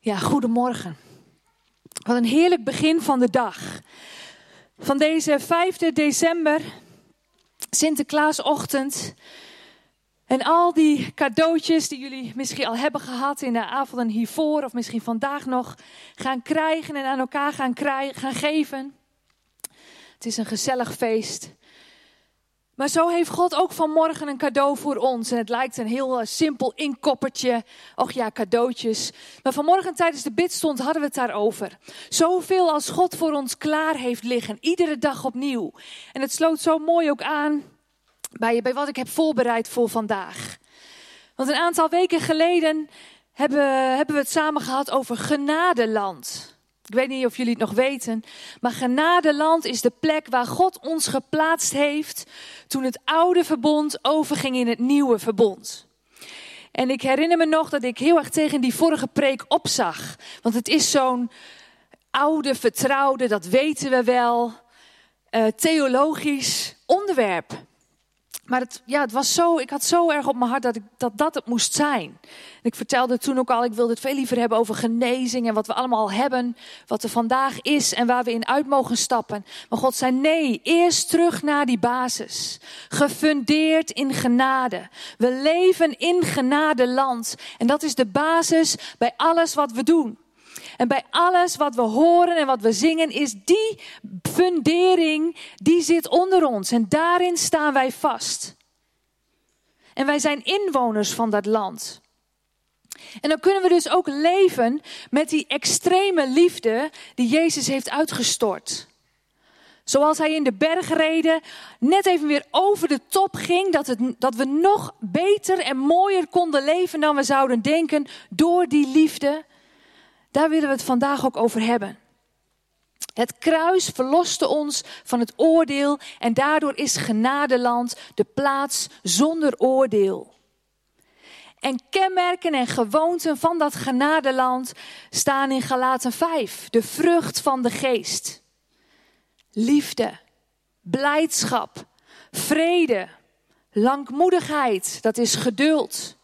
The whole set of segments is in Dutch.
Ja, goedemorgen. Wat een heerlijk begin van de dag. Van deze 5 december, Sinterklaasochtend. En al die cadeautjes die jullie misschien al hebben gehad in de avonden hiervoor, of misschien vandaag nog gaan krijgen en aan elkaar gaan, krijgen, gaan geven. Het is een gezellig feest. Maar zo heeft God ook vanmorgen een cadeau voor ons. En het lijkt een heel eh, simpel inkoppertje. Och ja, cadeautjes. Maar vanmorgen tijdens de bidstond hadden we het daarover. Zoveel als God voor ons klaar heeft liggen. Iedere dag opnieuw. En het sloot zo mooi ook aan bij, bij wat ik heb voorbereid voor vandaag. Want een aantal weken geleden hebben, hebben we het samen gehad over genadeland. Ik weet niet of jullie het nog weten, maar genadeland is de plek waar God ons geplaatst heeft toen het oude verbond overging in het nieuwe verbond. En ik herinner me nog dat ik heel erg tegen die vorige preek opzag. Want het is zo'n oude, vertrouwde, dat weten we wel, uh, theologisch onderwerp. Maar het, ja, het was zo, ik had zo erg op mijn hart dat, ik, dat dat het moest zijn. ik vertelde toen ook al, ik wilde het veel liever hebben over genezing en wat we allemaal hebben, wat er vandaag is en waar we in uit mogen stappen. Maar God zei nee, eerst terug naar die basis. Gefundeerd in genade. We leven in genade land. En dat is de basis bij alles wat we doen. En bij alles wat we horen en wat we zingen, is die fundering, die zit onder ons. En daarin staan wij vast. En wij zijn inwoners van dat land. En dan kunnen we dus ook leven met die extreme liefde die Jezus heeft uitgestort. Zoals hij in de bergreden net even weer over de top ging, dat, het, dat we nog beter en mooier konden leven dan we zouden denken door die liefde. Daar willen we het vandaag ook over hebben. Het kruis verloste ons van het oordeel en daardoor is genadeland de plaats zonder oordeel. En kenmerken en gewoonten van dat genadeland staan in Galaten 5, de vrucht van de geest. Liefde, blijdschap, vrede, langmoedigheid, dat is geduld,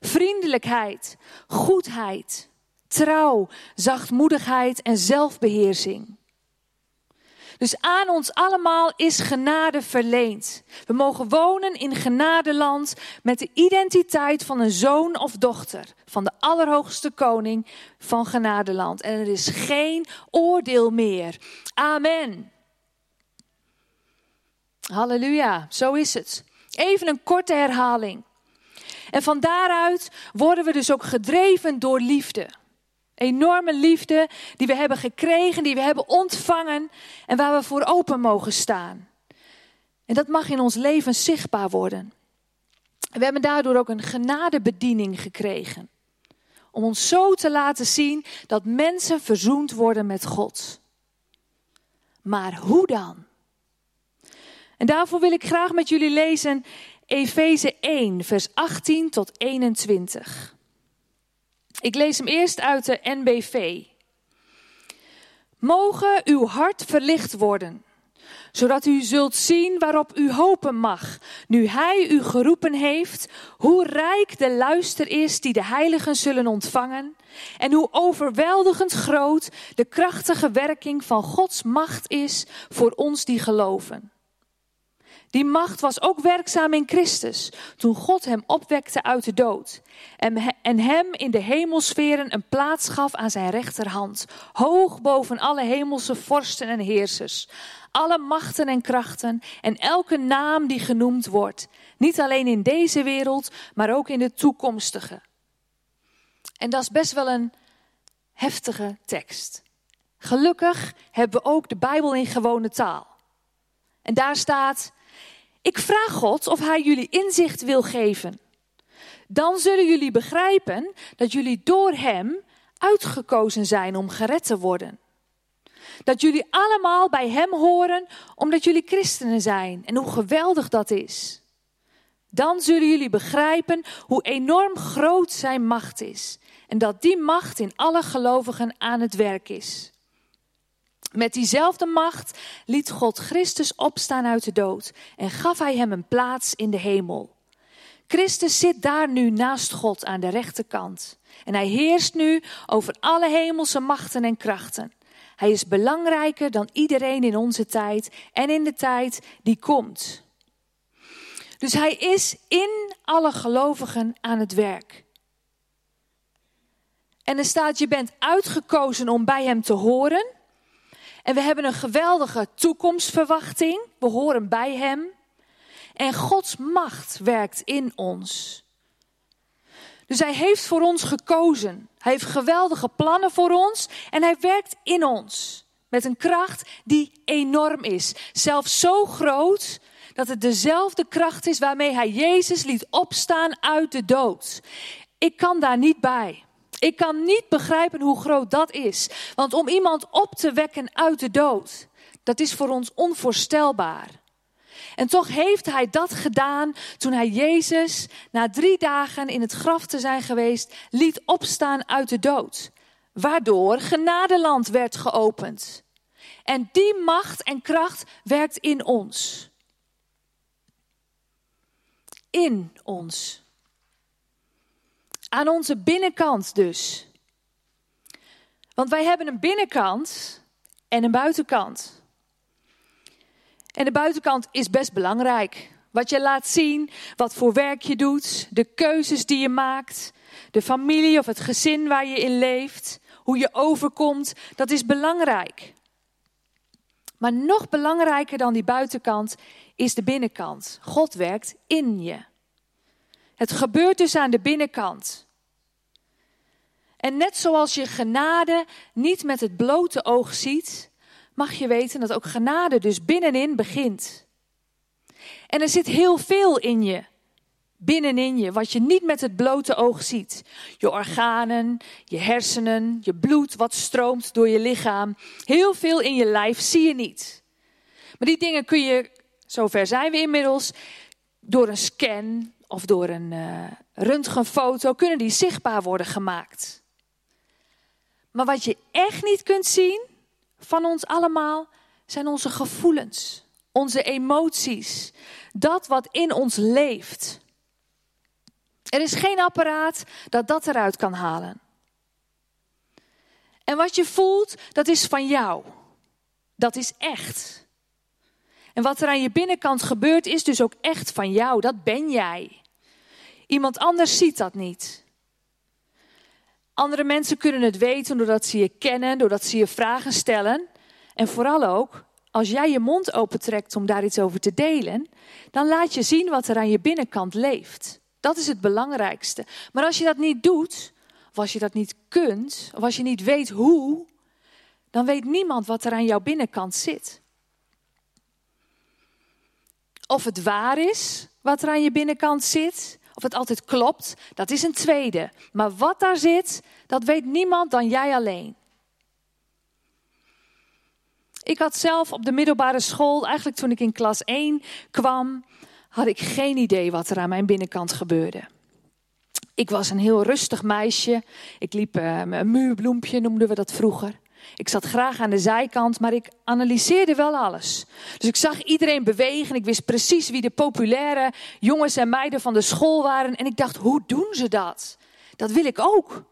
vriendelijkheid, goedheid, trouw, zachtmoedigheid en zelfbeheersing. Dus aan ons allemaal is genade verleend. We mogen wonen in genadeland met de identiteit van een zoon of dochter van de Allerhoogste Koning van genadeland. En er is geen oordeel meer. Amen. Halleluja, zo is het. Even een korte herhaling. En van daaruit worden we dus ook gedreven door liefde enorme liefde die we hebben gekregen, die we hebben ontvangen en waar we voor open mogen staan. En dat mag in ons leven zichtbaar worden. We hebben daardoor ook een genadebediening gekregen. Om ons zo te laten zien dat mensen verzoend worden met God. Maar hoe dan? En daarvoor wil ik graag met jullie lezen Efeze 1, vers 18 tot 21. Ik lees hem eerst uit de NBV. Mogen uw hart verlicht worden, zodat u zult zien waarop u hopen mag, nu Hij u geroepen heeft, hoe rijk de luister is die de heiligen zullen ontvangen, en hoe overweldigend groot de krachtige werking van Gods macht is voor ons die geloven. Die macht was ook werkzaam in Christus toen God hem opwekte uit de dood en hem in de hemelsferen een plaats gaf aan zijn rechterhand, hoog boven alle hemelse vorsten en heersers, alle machten en krachten en elke naam die genoemd wordt, niet alleen in deze wereld, maar ook in de toekomstige. En dat is best wel een heftige tekst. Gelukkig hebben we ook de Bijbel in gewone taal. En daar staat ik vraag God of Hij jullie inzicht wil geven. Dan zullen jullie begrijpen dat jullie door Hem uitgekozen zijn om gered te worden. Dat jullie allemaal bij Hem horen omdat jullie christenen zijn en hoe geweldig dat is. Dan zullen jullie begrijpen hoe enorm groot Zijn macht is en dat die macht in alle gelovigen aan het werk is. Met diezelfde macht liet God Christus opstaan uit de dood en gaf hij hem een plaats in de hemel. Christus zit daar nu naast God aan de rechterkant. En hij heerst nu over alle hemelse machten en krachten. Hij is belangrijker dan iedereen in onze tijd en in de tijd die komt. Dus hij is in alle gelovigen aan het werk. En er staat, je bent uitgekozen om bij hem te horen. En we hebben een geweldige toekomstverwachting. We horen bij hem. En Gods macht werkt in ons. Dus hij heeft voor ons gekozen. Hij heeft geweldige plannen voor ons en hij werkt in ons. Met een kracht die enorm is. Zelfs zo groot dat het dezelfde kracht is waarmee hij Jezus liet opstaan uit de dood. Ik kan daar niet bij. Ik kan niet begrijpen hoe groot dat is. Want om iemand op te wekken uit de dood, dat is voor ons onvoorstelbaar. En toch heeft hij dat gedaan toen hij Jezus na drie dagen in het graf te zijn geweest liet opstaan uit de dood. Waardoor genadeland werd geopend. En die macht en kracht werkt in ons. In ons. Aan onze binnenkant dus. Want wij hebben een binnenkant en een buitenkant. En de buitenkant is best belangrijk. Wat je laat zien, wat voor werk je doet, de keuzes die je maakt, de familie of het gezin waar je in leeft, hoe je overkomt, dat is belangrijk. Maar nog belangrijker dan die buitenkant is de binnenkant. God werkt in je. Het gebeurt dus aan de binnenkant. En net zoals je genade niet met het blote oog ziet, mag je weten dat ook genade dus binnenin begint. En er zit heel veel in je, binnenin je, wat je niet met het blote oog ziet. Je organen, je hersenen, je bloed wat stroomt door je lichaam. Heel veel in je lijf zie je niet. Maar die dingen kun je, zover zijn we inmiddels, door een scan of door een uh, röntgenfoto, kunnen die zichtbaar worden gemaakt. Maar wat je echt niet kunt zien, van ons allemaal zijn onze gevoelens, onze emoties, dat wat in ons leeft. Er is geen apparaat dat dat eruit kan halen. En wat je voelt, dat is van jou. Dat is echt. En wat er aan je binnenkant gebeurt, is dus ook echt van jou. Dat ben jij. Iemand anders ziet dat niet. Andere mensen kunnen het weten doordat ze je kennen, doordat ze je vragen stellen. En vooral ook, als jij je mond opentrekt om daar iets over te delen, dan laat je zien wat er aan je binnenkant leeft. Dat is het belangrijkste. Maar als je dat niet doet, of als je dat niet kunt, of als je niet weet hoe, dan weet niemand wat er aan jouw binnenkant zit. Of het waar is wat er aan je binnenkant zit, of het altijd klopt, dat is een tweede. Maar wat daar zit, dat weet niemand dan jij alleen. Ik had zelf op de middelbare school, eigenlijk toen ik in klas 1 kwam, had ik geen idee wat er aan mijn binnenkant gebeurde. Ik was een heel rustig meisje. Ik liep uh, een muurbloempje, noemden we dat vroeger. Ik zat graag aan de zijkant, maar ik analyseerde wel alles. Dus ik zag iedereen bewegen. Ik wist precies wie de populaire jongens en meiden van de school waren. En ik dacht, hoe doen ze dat? Dat wil ik ook.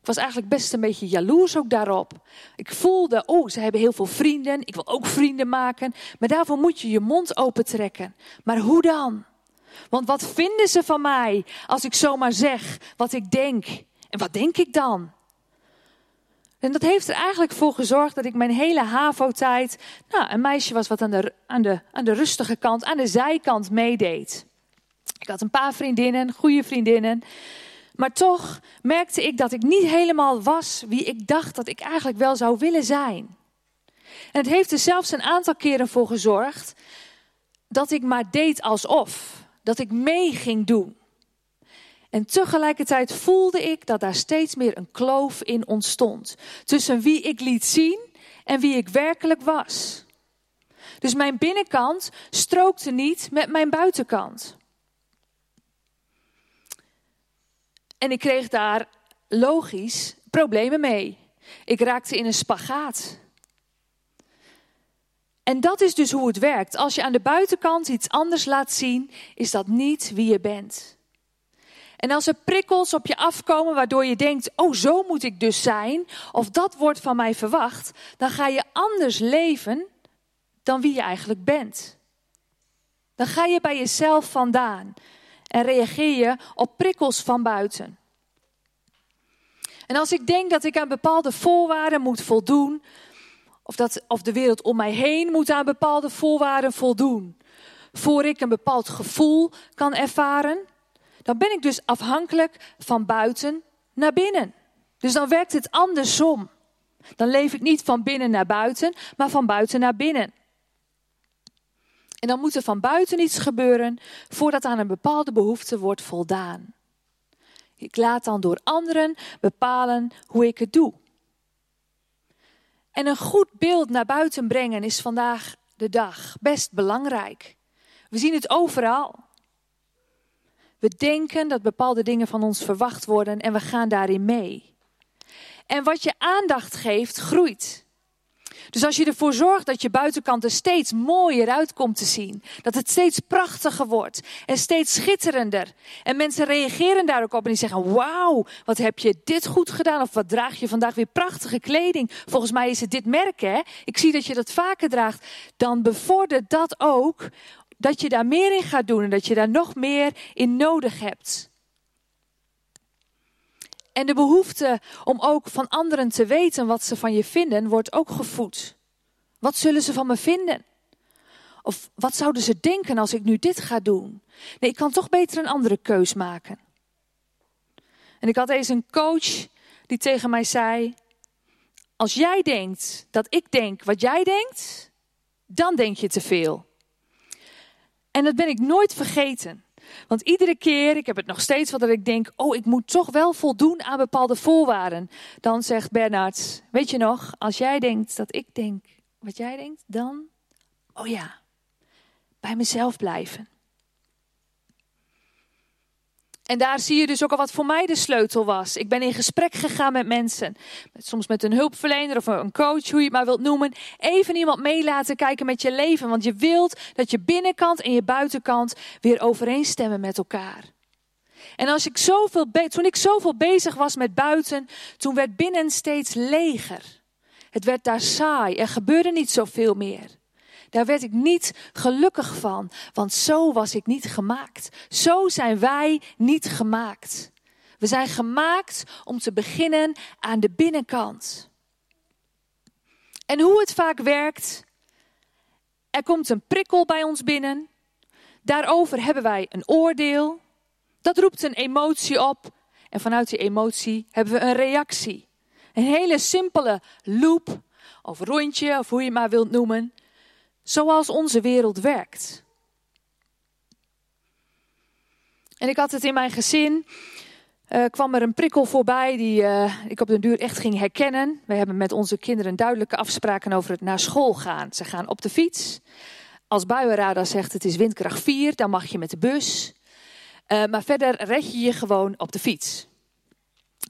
Ik was eigenlijk best een beetje jaloers ook daarop. Ik voelde, oh, ze hebben heel veel vrienden. Ik wil ook vrienden maken. Maar daarvoor moet je je mond opentrekken. Maar hoe dan? Want wat vinden ze van mij als ik zomaar zeg wat ik denk? En wat denk ik dan? En dat heeft er eigenlijk voor gezorgd dat ik mijn hele HAVO-tijd, nou, een meisje was wat aan de, aan, de, aan de rustige kant, aan de zijkant meedeed. Ik had een paar vriendinnen, goede vriendinnen. Maar toch merkte ik dat ik niet helemaal was wie ik dacht dat ik eigenlijk wel zou willen zijn. En het heeft er zelfs een aantal keren voor gezorgd dat ik maar deed alsof. Dat ik mee ging doen. En tegelijkertijd voelde ik dat daar steeds meer een kloof in ontstond. Tussen wie ik liet zien en wie ik werkelijk was. Dus mijn binnenkant strookte niet met mijn buitenkant. En ik kreeg daar logisch problemen mee. Ik raakte in een spagaat. En dat is dus hoe het werkt. Als je aan de buitenkant iets anders laat zien, is dat niet wie je bent. En als er prikkels op je afkomen waardoor je denkt, oh zo moet ik dus zijn, of dat wordt van mij verwacht, dan ga je anders leven dan wie je eigenlijk bent. Dan ga je bij jezelf vandaan en reageer je op prikkels van buiten. En als ik denk dat ik aan bepaalde voorwaarden moet voldoen, of, dat, of de wereld om mij heen moet aan bepaalde voorwaarden voldoen, voor ik een bepaald gevoel kan ervaren, dan ben ik dus afhankelijk van buiten naar binnen. Dus dan werkt het andersom. Dan leef ik niet van binnen naar buiten, maar van buiten naar binnen. En dan moet er van buiten iets gebeuren voordat aan een bepaalde behoefte wordt voldaan. Ik laat dan door anderen bepalen hoe ik het doe. En een goed beeld naar buiten brengen is vandaag de dag best belangrijk. We zien het overal. We denken dat bepaalde dingen van ons verwacht worden en we gaan daarin mee. En wat je aandacht geeft, groeit. Dus als je ervoor zorgt dat je buitenkant er steeds mooier uit komt te zien, dat het steeds prachtiger wordt en steeds schitterender. En mensen reageren daar ook op en die zeggen: Wauw, wat heb je dit goed gedaan? Of wat draag je vandaag weer prachtige kleding? Volgens mij is het dit merk, hè? Ik zie dat je dat vaker draagt. Dan bevordert dat ook dat je daar meer in gaat doen en dat je daar nog meer in nodig hebt. En de behoefte om ook van anderen te weten wat ze van je vinden, wordt ook gevoed. Wat zullen ze van me vinden? Of wat zouden ze denken als ik nu dit ga doen? Nee, ik kan toch beter een andere keus maken. En ik had eens een coach die tegen mij zei: Als jij denkt dat ik denk wat jij denkt, dan denk je te veel. En dat ben ik nooit vergeten. Want iedere keer, ik heb het nog steeds wat dat ik denk, oh, ik moet toch wel voldoen aan bepaalde voorwaarden. Dan zegt Bernard, weet je nog, als jij denkt dat ik denk wat jij denkt, dan, oh ja, bij mezelf blijven. En daar zie je dus ook al wat voor mij de sleutel was. Ik ben in gesprek gegaan met mensen. Soms met een hulpverlener of een coach, hoe je het maar wilt noemen. Even iemand mee laten kijken met je leven. Want je wilt dat je binnenkant en je buitenkant weer overeenstemmen met elkaar. En als ik zoveel toen ik zoveel bezig was met buiten, toen werd binnen steeds leger. Het werd daar saai. Er gebeurde niet zoveel meer. Daar werd ik niet gelukkig van, want zo was ik niet gemaakt. Zo zijn wij niet gemaakt. We zijn gemaakt om te beginnen aan de binnenkant. En hoe het vaak werkt, er komt een prikkel bij ons binnen. Daarover hebben wij een oordeel. Dat roept een emotie op. En vanuit die emotie hebben we een reactie. Een hele simpele loop, of rondje, of hoe je het maar wilt noemen zoals onze wereld werkt. En ik had het in mijn gezin, uh, kwam er een prikkel voorbij die uh, ik op den duur echt ging herkennen. We hebben met onze kinderen duidelijke afspraken over het naar school gaan. Ze gaan op de fiets. Als buienradar zegt het is windkracht 4, dan mag je met de bus. Uh, maar verder red je je gewoon op de fiets.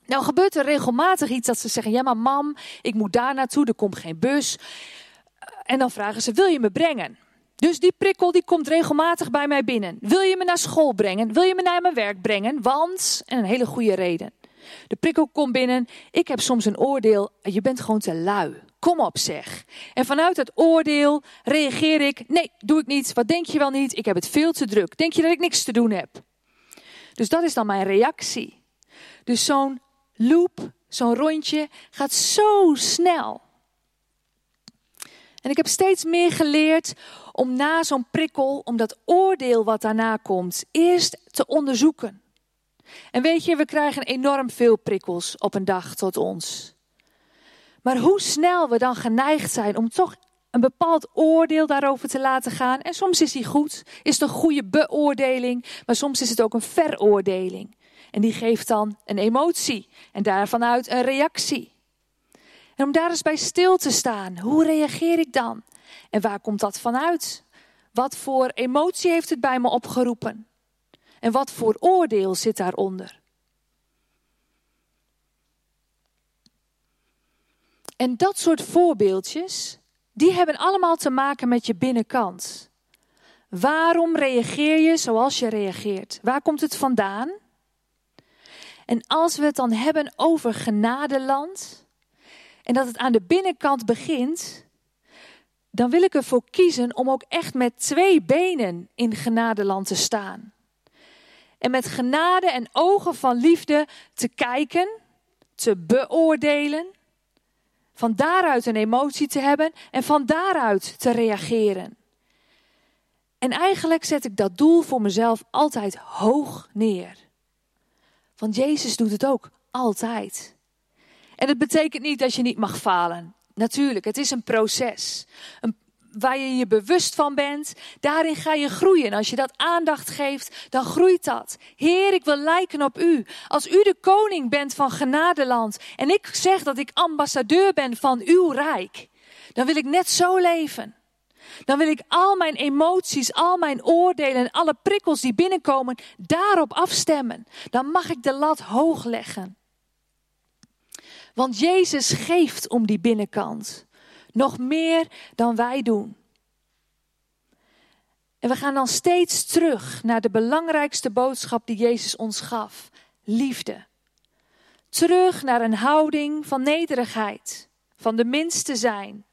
Nou gebeurt er regelmatig iets dat ze zeggen, ja maar mam, ik moet daar naartoe, er komt geen bus. En dan vragen ze, wil je me brengen? Dus die prikkel die komt regelmatig bij mij binnen. Wil je me naar school brengen? Wil je me naar mijn werk brengen? Want, en een hele goede reden. De prikkel komt binnen. Ik heb soms een oordeel. Je bent gewoon te lui. Kom op zeg. En vanuit het oordeel reageer ik. Nee, doe ik niet. Wat denk je wel niet? Ik heb het veel te druk. Denk je dat ik niks te doen heb? Dus dat is dan mijn reactie. Dus zo'n loop, zo'n rondje gaat zo snel. En ik heb steeds meer geleerd om na zo'n prikkel, om dat oordeel wat daarna komt, eerst te onderzoeken. En weet je, we krijgen enorm veel prikkels op een dag tot ons. Maar hoe snel we dan geneigd zijn om toch een bepaald oordeel daarover te laten gaan. En soms is die goed, is het een goede beoordeling, maar soms is het ook een veroordeling. En die geeft dan een emotie en daarvanuit een reactie. En om daar eens bij stil te staan. Hoe reageer ik dan? En waar komt dat vanuit? Wat voor emotie heeft het bij me opgeroepen? En wat voor oordeel zit daaronder? En dat soort voorbeeldjes, die hebben allemaal te maken met je binnenkant. Waarom reageer je zoals je reageert? Waar komt het vandaan? En als we het dan hebben over genadeland en dat het aan de binnenkant begint, dan wil ik ervoor kiezen om ook echt met twee benen in genadeland te staan. En met genade en ogen van liefde te kijken, te beoordelen, van daaruit een emotie te hebben en van daaruit te reageren. En eigenlijk zet ik dat doel voor mezelf altijd hoog neer. Want Jezus doet het ook altijd. En het betekent niet dat je niet mag falen. Natuurlijk, het is een proces. Een, waar je je bewust van bent, daarin ga je groeien. Als je dat aandacht geeft, dan groeit dat. Heer, ik wil lijken op u. Als u de koning bent van genadeland en ik zeg dat ik ambassadeur ben van uw rijk, dan wil ik net zo leven. Dan wil ik al mijn emoties, al mijn oordelen en alle prikkels die binnenkomen daarop afstemmen. Dan mag ik de lat hoog leggen. Want Jezus geeft om die binnenkant. Nog meer dan wij doen. En we gaan dan steeds terug naar de belangrijkste boodschap die Jezus ons gaf: liefde. Terug naar een houding van nederigheid, van de minste zijn,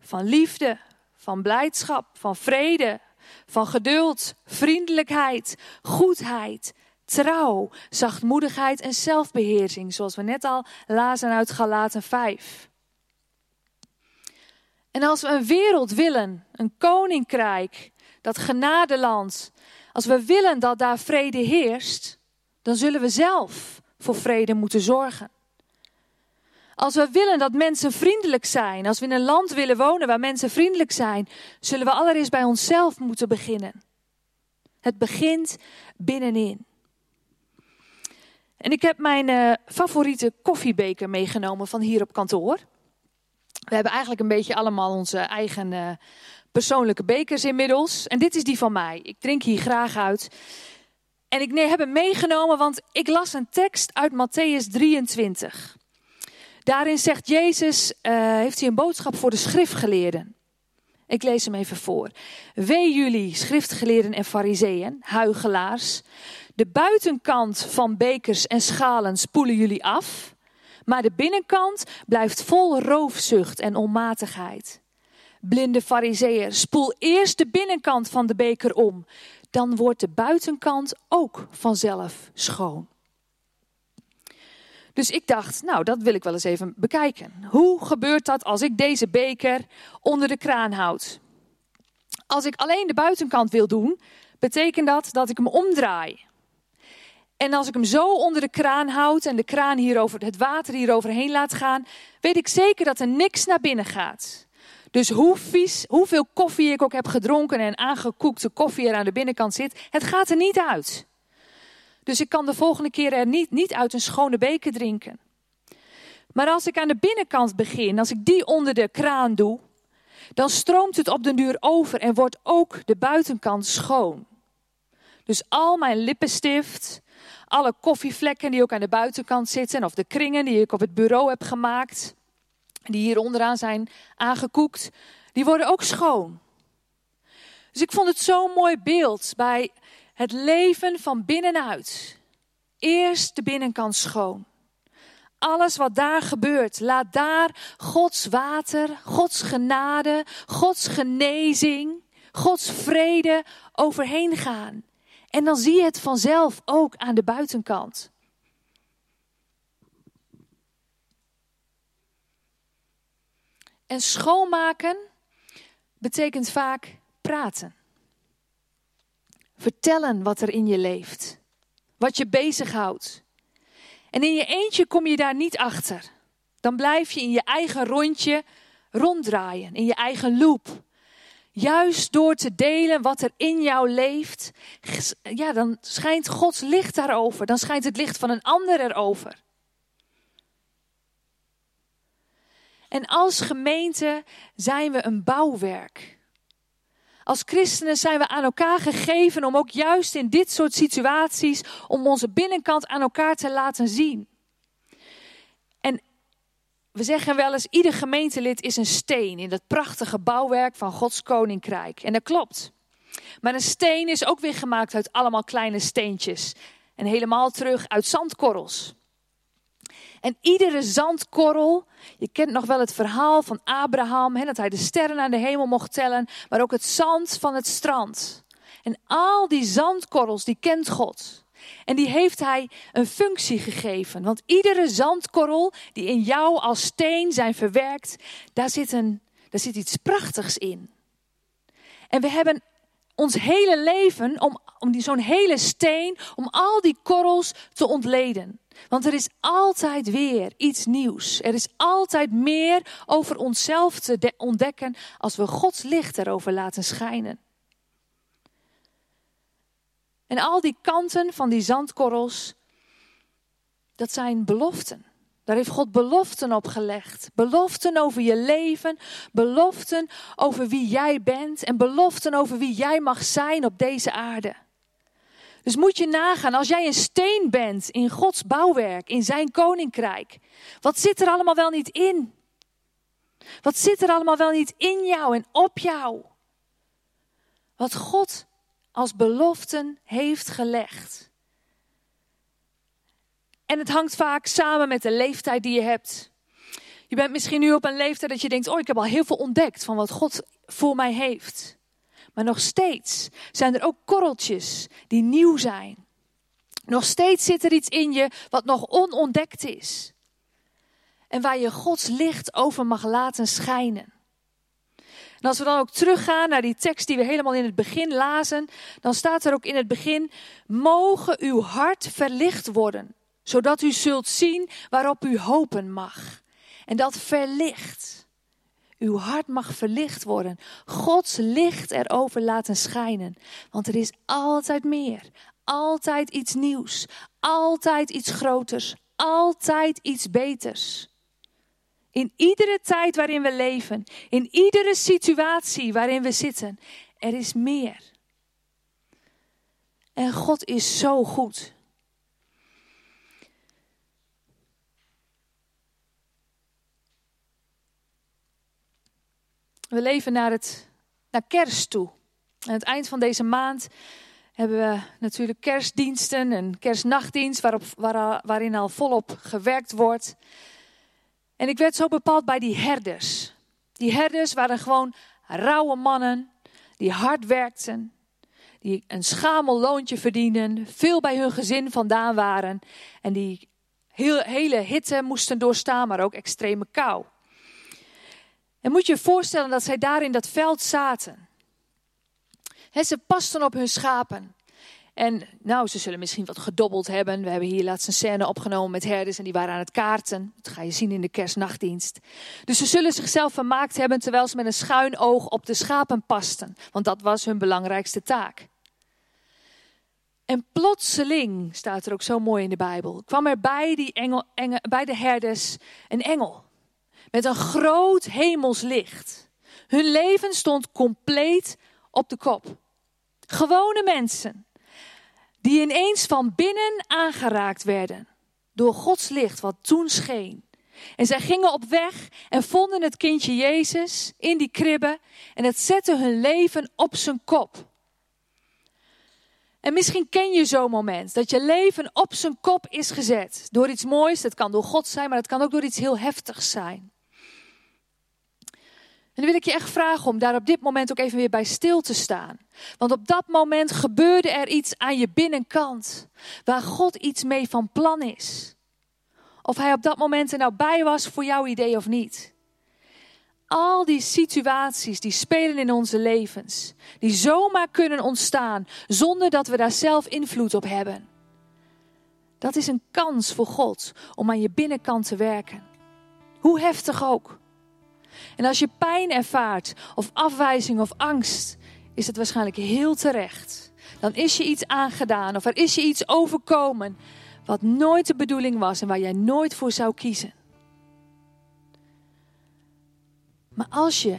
van liefde, van blijdschap, van vrede, van geduld, vriendelijkheid, goedheid, trouw, zachtmoedigheid en zelfbeheersing, zoals we net al lazen uit Galaten 5. En als we een wereld willen, een koninkrijk, dat genadeland, als we willen dat daar vrede heerst, dan zullen we zelf voor vrede moeten zorgen. Als we willen dat mensen vriendelijk zijn, als we in een land willen wonen waar mensen vriendelijk zijn, zullen we allereerst bij onszelf moeten beginnen. Het begint binnenin. En ik heb mijn uh, favoriete koffiebeker meegenomen van hier op kantoor. We hebben eigenlijk een beetje allemaal onze eigen uh, persoonlijke bekers inmiddels. En dit is die van mij. Ik drink hier graag uit. En ik heb hem meegenomen, want ik las een tekst uit Matthäus 23. Daarin zegt Jezus, uh, heeft hij een boodschap voor de schriftgeleerden. Ik lees hem even voor. Wee jullie, schriftgeleerden en fariseeën, huigelaars. De buitenkant van bekers en schalen spoelen jullie af, maar de binnenkant blijft vol roofzucht en onmatigheid. Blinde fariseeën, spoel eerst de binnenkant van de beker om, dan wordt de buitenkant ook vanzelf schoon. Dus ik dacht, nou, dat wil ik wel eens even bekijken. Hoe gebeurt dat als ik deze beker onder de kraan houd? Als ik alleen de buitenkant wil doen, betekent dat dat ik hem omdraai. En als ik hem zo onder de kraan houd en de kraan hierover, het water hieroverheen laat gaan, weet ik zeker dat er niks naar binnen gaat. Dus hoe vies, hoeveel koffie ik ook heb gedronken en aangekoekte koffie er aan de binnenkant zit, het gaat er niet uit. Dus ik kan de volgende keer er niet, niet uit een schone beker drinken. Maar als ik aan de binnenkant begin, als ik die onder de kraan doe, dan stroomt het op de duur over en wordt ook de buitenkant schoon. Dus al mijn lippenstift, alle koffievlekken die ook aan de buitenkant zitten, of de kringen die ik op het bureau heb gemaakt, die hier onderaan zijn aangekoekt, die worden ook schoon. Dus ik vond het zo'n mooi beeld bij het leven van binnenuit. Eerst de binnenkant schoon. Alles wat daar gebeurt, laat daar Gods water, Gods genade, Gods genezing, Gods vrede overheen gaan. En dan zie je het vanzelf ook aan de buitenkant. En schoonmaken betekent vaak praten. Vertellen wat er in je leeft. Wat je bezighoudt. En in je eentje kom je daar niet achter. Dan blijf je in je eigen rondje ronddraaien, in je eigen loop. Juist door te delen wat er in jou leeft, ja, dan schijnt Gods licht daarover. Dan schijnt het licht van een ander erover. En als gemeente zijn we een bouwwerk. Als christenen zijn we aan elkaar gegeven om ook juist in dit soort situaties, om onze binnenkant aan elkaar te laten zien. We zeggen wel eens, ieder gemeentelid is een steen in dat prachtige bouwwerk van Gods koninkrijk. En dat klopt. Maar een steen is ook weer gemaakt uit allemaal kleine steentjes. En helemaal terug uit zandkorrels. En iedere zandkorrel, je kent nog wel het verhaal van Abraham, hè, dat hij de sterren aan de hemel mocht tellen, maar ook het zand van het strand. En al die zandkorrels, die kent God. En die heeft hij een functie gegeven. Want iedere zandkorrel die in jou als steen zijn verwerkt, daar zit, een, daar zit iets prachtigs in. En we hebben ons hele leven om, om zo'n hele steen, om al die korrels te ontleden. Want er is altijd weer iets nieuws. Er is altijd meer over onszelf te ontdekken als we Gods licht erover laten schijnen. En al die kanten van die zandkorrels, dat zijn beloften. Daar heeft God beloften op gelegd. Beloften over je leven, beloften over wie jij bent en beloften over wie jij mag zijn op deze aarde. Dus moet je nagaan, als jij een steen bent in Gods bouwwerk, in zijn koninkrijk, wat zit er allemaal wel niet in? Wat zit er allemaal wel niet in jou en op jou? Wat God als beloften heeft gelegd. En het hangt vaak samen met de leeftijd die je hebt. Je bent misschien nu op een leeftijd dat je denkt: Oh, ik heb al heel veel ontdekt van wat God voor mij heeft. Maar nog steeds zijn er ook korreltjes die nieuw zijn. Nog steeds zit er iets in je wat nog onontdekt is. En waar je Gods licht over mag laten schijnen. En als we dan ook teruggaan naar die tekst die we helemaal in het begin lazen, dan staat er ook in het begin: Mogen uw hart verlicht worden, zodat u zult zien waarop u hopen mag. En dat verlicht. Uw hart mag verlicht worden. Gods licht erover laten schijnen. Want er is altijd meer. Altijd iets nieuws. Altijd iets groters. Altijd iets beters. In iedere tijd waarin we leven, in iedere situatie waarin we zitten, er is meer. En God is zo goed. We leven naar, het, naar kerst toe. Aan het eind van deze maand hebben we natuurlijk kerstdiensten en kerstnachtdienst waarop, waar, waarin al volop gewerkt wordt. En ik werd zo bepaald bij die herders. Die herders waren gewoon rauwe mannen die hard werkten, die een schamel loontje verdienden, veel bij hun gezin vandaan waren en die heel, hele hitte moesten doorstaan, maar ook extreme kou. En moet je je voorstellen dat zij daar in dat veld zaten. Ze pasten op hun schapen. En nou, ze zullen misschien wat gedobbeld hebben. We hebben hier laatst een scène opgenomen met herders en die waren aan het kaarten. Dat ga je zien in de kerstnachtdienst. Dus ze zullen zichzelf vermaakt hebben terwijl ze met een schuin oog op de schapen pasten. Want dat was hun belangrijkste taak. En plotseling, staat er ook zo mooi in de Bijbel, kwam er bij, die bij de herders een engel. Met een groot hemels licht. Hun leven stond compleet op de kop. Gewone mensen die ineens van binnen aangeraakt werden door Gods licht wat toen scheen. En zij gingen op weg en vonden het kindje Jezus in die kribbe en het zette hun leven op zijn kop. En misschien ken je zo'n moment dat je leven op zijn kop is gezet door iets moois. Dat kan door God zijn, maar het kan ook door iets heel heftigs zijn. Dan wil ik je echt vragen om daar op dit moment ook even weer bij stil te staan. Want op dat moment gebeurde er iets aan je binnenkant. Waar God iets mee van plan is. Of hij op dat moment er nou bij was voor jouw idee of niet. Al die situaties die spelen in onze levens. Die zomaar kunnen ontstaan zonder dat we daar zelf invloed op hebben. Dat is een kans voor God om aan je binnenkant te werken. Hoe heftig ook. En als je pijn ervaart, of afwijzing of angst, is het waarschijnlijk heel terecht. Dan is je iets aangedaan of er is je iets overkomen wat nooit de bedoeling was en waar jij nooit voor zou kiezen. Maar als je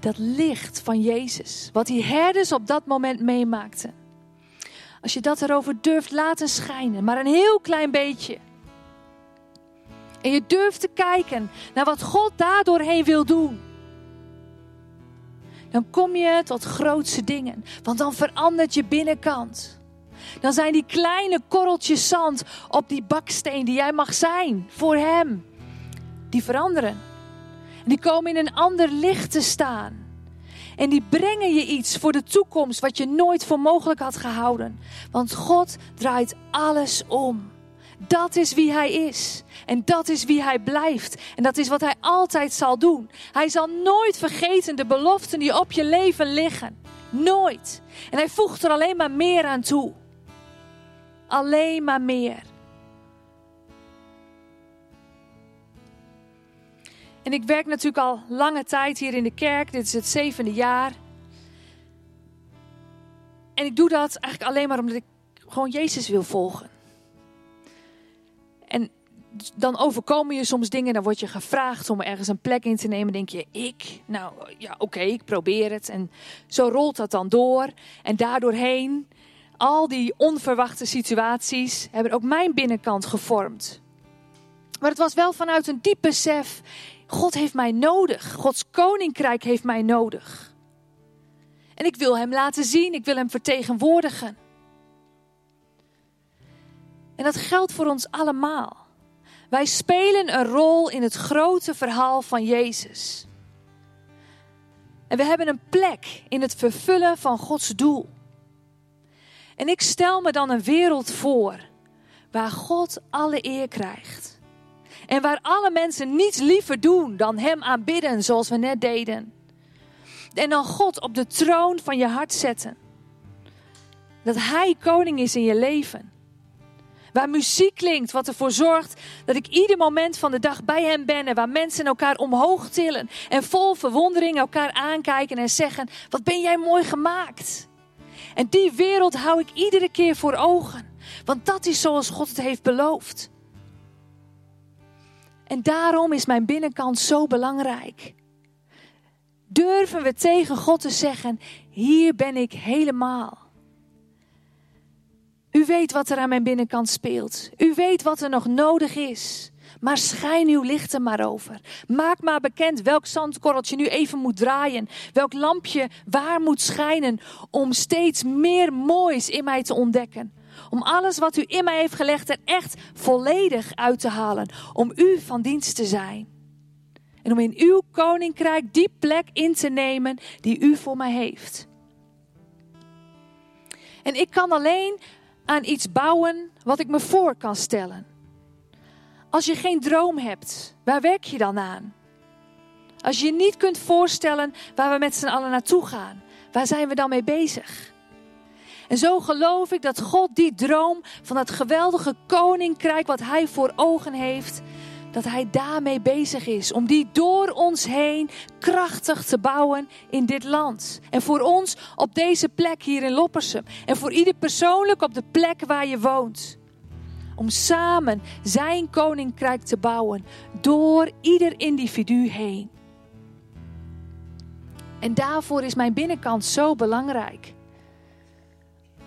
dat licht van Jezus, wat die herders op dat moment meemaakten, als je dat erover durft laten schijnen, maar een heel klein beetje en je durft te kijken naar wat God daardoorheen wil doen. Dan kom je tot grootste dingen. Want dan verandert je binnenkant. dan zijn die kleine korreltjes zand op die baksteen die jij mag zijn voor Hem, die veranderen. En die komen in een ander licht te staan. En die brengen je iets voor de toekomst wat je nooit voor mogelijk had gehouden. Want God draait alles om. Dat is wie Hij is. En dat is wie Hij blijft. En dat is wat Hij altijd zal doen. Hij zal nooit vergeten de beloften die op je leven liggen. Nooit. En Hij voegt er alleen maar meer aan toe. Alleen maar meer. En ik werk natuurlijk al lange tijd hier in de kerk. Dit is het zevende jaar. En ik doe dat eigenlijk alleen maar omdat ik gewoon Jezus wil volgen. En dan overkomen je soms dingen, dan word je gevraagd om ergens een plek in te nemen. denk je, ik? Nou ja, oké, ik probeer het. En zo rolt dat dan door. En daardoorheen, al die onverwachte situaties hebben ook mijn binnenkant gevormd. Maar het was wel vanuit een diep besef, God heeft mij nodig. Gods koninkrijk heeft mij nodig. En ik wil Hem laten zien, ik wil Hem vertegenwoordigen. En dat geldt voor ons allemaal. Wij spelen een rol in het grote verhaal van Jezus. En we hebben een plek in het vervullen van Gods doel. En ik stel me dan een wereld voor waar God alle eer krijgt. En waar alle mensen niets liever doen dan Hem aanbidden zoals we net deden. En dan God op de troon van je hart zetten. Dat Hij koning is in je leven. Waar muziek klinkt, wat ervoor zorgt dat ik ieder moment van de dag bij hem ben. En waar mensen elkaar omhoog tillen. En vol verwondering elkaar aankijken en zeggen: Wat ben jij mooi gemaakt. En die wereld hou ik iedere keer voor ogen. Want dat is zoals God het heeft beloofd. En daarom is mijn binnenkant zo belangrijk. Durven we tegen God te zeggen: Hier ben ik helemaal. U weet wat er aan mijn binnenkant speelt. U weet wat er nog nodig is. Maar schijn uw licht er maar over. Maak maar bekend welk zandkorreltje nu even moet draaien. Welk lampje waar moet schijnen. Om steeds meer moois in mij te ontdekken. Om alles wat u in mij heeft gelegd er echt volledig uit te halen. Om u van dienst te zijn. En om in uw koninkrijk die plek in te nemen die u voor mij heeft. En ik kan alleen aan iets bouwen wat ik me voor kan stellen. Als je geen droom hebt, waar werk je dan aan? Als je niet kunt voorstellen waar we met z'n allen naartoe gaan, waar zijn we dan mee bezig? En zo geloof ik dat God die droom van dat geweldige koninkrijk wat Hij voor ogen heeft, dat Hij daarmee bezig is. Om die door ons heen krachtig te bouwen in dit land. En voor ons op deze plek hier in Loppersum. En voor ieder persoonlijk op de plek waar je woont. Om samen Zijn koninkrijk te bouwen door ieder individu heen. En daarvoor is mijn binnenkant zo belangrijk.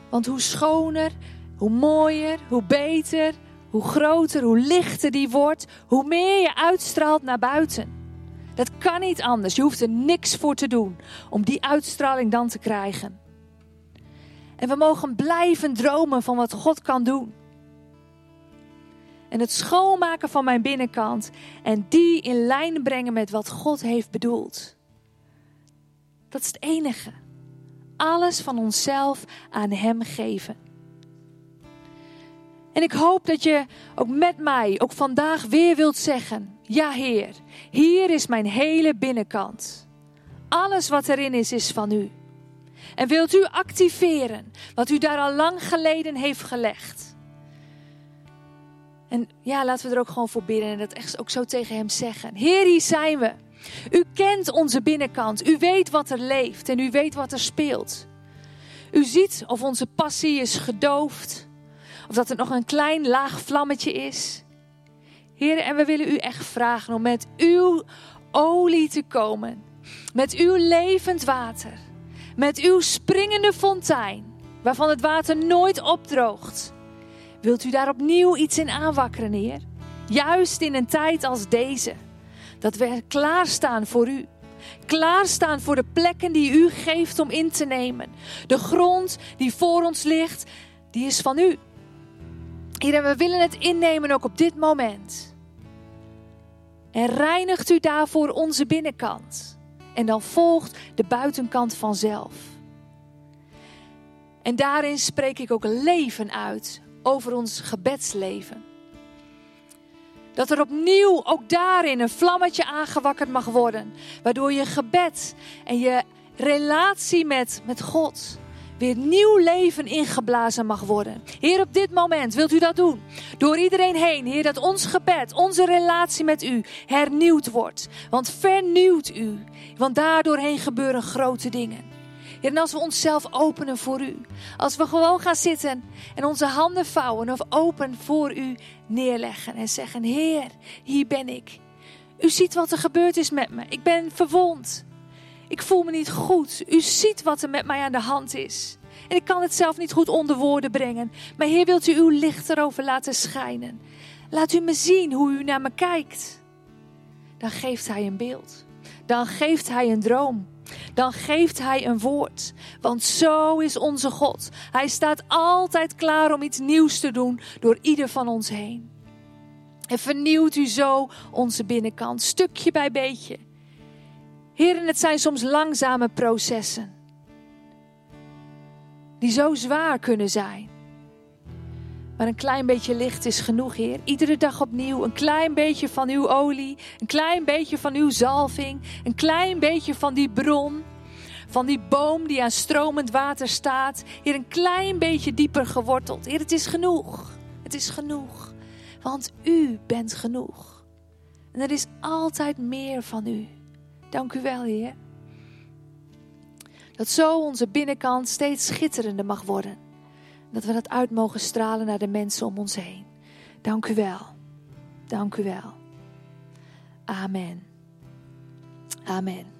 Want hoe schoner, hoe mooier, hoe beter, hoe groter, hoe lichter die wordt, hoe meer je uitstraalt naar buiten. Dat kan niet anders. Je hoeft er niks voor te doen om die uitstraling dan te krijgen. En we mogen blijven dromen van wat God kan doen. En het schoonmaken van mijn binnenkant en die in lijn brengen met wat God heeft bedoeld. Dat is het enige. Alles van onszelf aan Hem geven. En ik hoop dat je ook met mij, ook vandaag weer wilt zeggen: Ja, Heer, hier is mijn hele binnenkant. Alles wat erin is, is van U. En wilt u activeren wat u daar al lang geleden heeft gelegd? En ja, laten we er ook gewoon voor bidden en dat echt ook zo tegen Hem zeggen. Heer, hier zijn we. U kent onze binnenkant. U weet wat er leeft en u weet wat er speelt. U ziet of onze passie is gedoofd of dat er nog een klein laag vlammetje is. Heer, en we willen u echt vragen om met uw olie te komen. Met uw levend water. Met uw springende fontein, waarvan het water nooit opdroogt. Wilt u daar opnieuw iets in aanwakkeren, Heer? Juist in een tijd als deze. Dat we klaarstaan voor u. Klaarstaan voor de plekken die u geeft om in te nemen. De grond die voor ons ligt, die is van u. Heer, en we willen het innemen ook op dit moment. En reinigt u daarvoor onze binnenkant. En dan volgt de buitenkant vanzelf. En daarin spreek ik ook leven uit over ons gebedsleven. Dat er opnieuw ook daarin een vlammetje aangewakkerd mag worden. Waardoor je gebed en je relatie met, met God weer nieuw leven ingeblazen mag worden. Heer, op dit moment wilt u dat doen. Door iedereen heen, Heer, dat ons gebed, onze relatie met u hernieuwd wordt. Want vernieuwt u. Want daardoorheen gebeuren grote dingen. Heer, en als we onszelf openen voor u. Als we gewoon gaan zitten en onze handen vouwen of open voor u neerleggen. En zeggen, Heer, hier ben ik. U ziet wat er gebeurd is met me. Ik ben verwond. Ik voel me niet goed. U ziet wat er met mij aan de hand is. En ik kan het zelf niet goed onder woorden brengen. Maar Heer, wilt u uw licht erover laten schijnen? Laat u me zien hoe u naar me kijkt. Dan geeft Hij een beeld. Dan geeft Hij een droom. Dan geeft Hij een woord. Want zo is onze God. Hij staat altijd klaar om iets nieuws te doen door ieder van ons heen. En vernieuwt u zo onze binnenkant, stukje bij beetje. Heren, het zijn soms langzame processen. Die zo zwaar kunnen zijn. Maar een klein beetje licht is genoeg, Heer. Iedere dag opnieuw een klein beetje van uw olie, een klein beetje van uw zalving, een klein beetje van die bron, van die boom die aan stromend water staat. Heer, een klein beetje dieper geworteld. Heer, het is genoeg. Het is genoeg. Want u bent genoeg. En er is altijd meer van u. Dank u wel, Heer. Dat zo onze binnenkant steeds schitterender mag worden. Dat we dat uit mogen stralen naar de mensen om ons heen. Dank u wel. Dank u wel. Amen. Amen.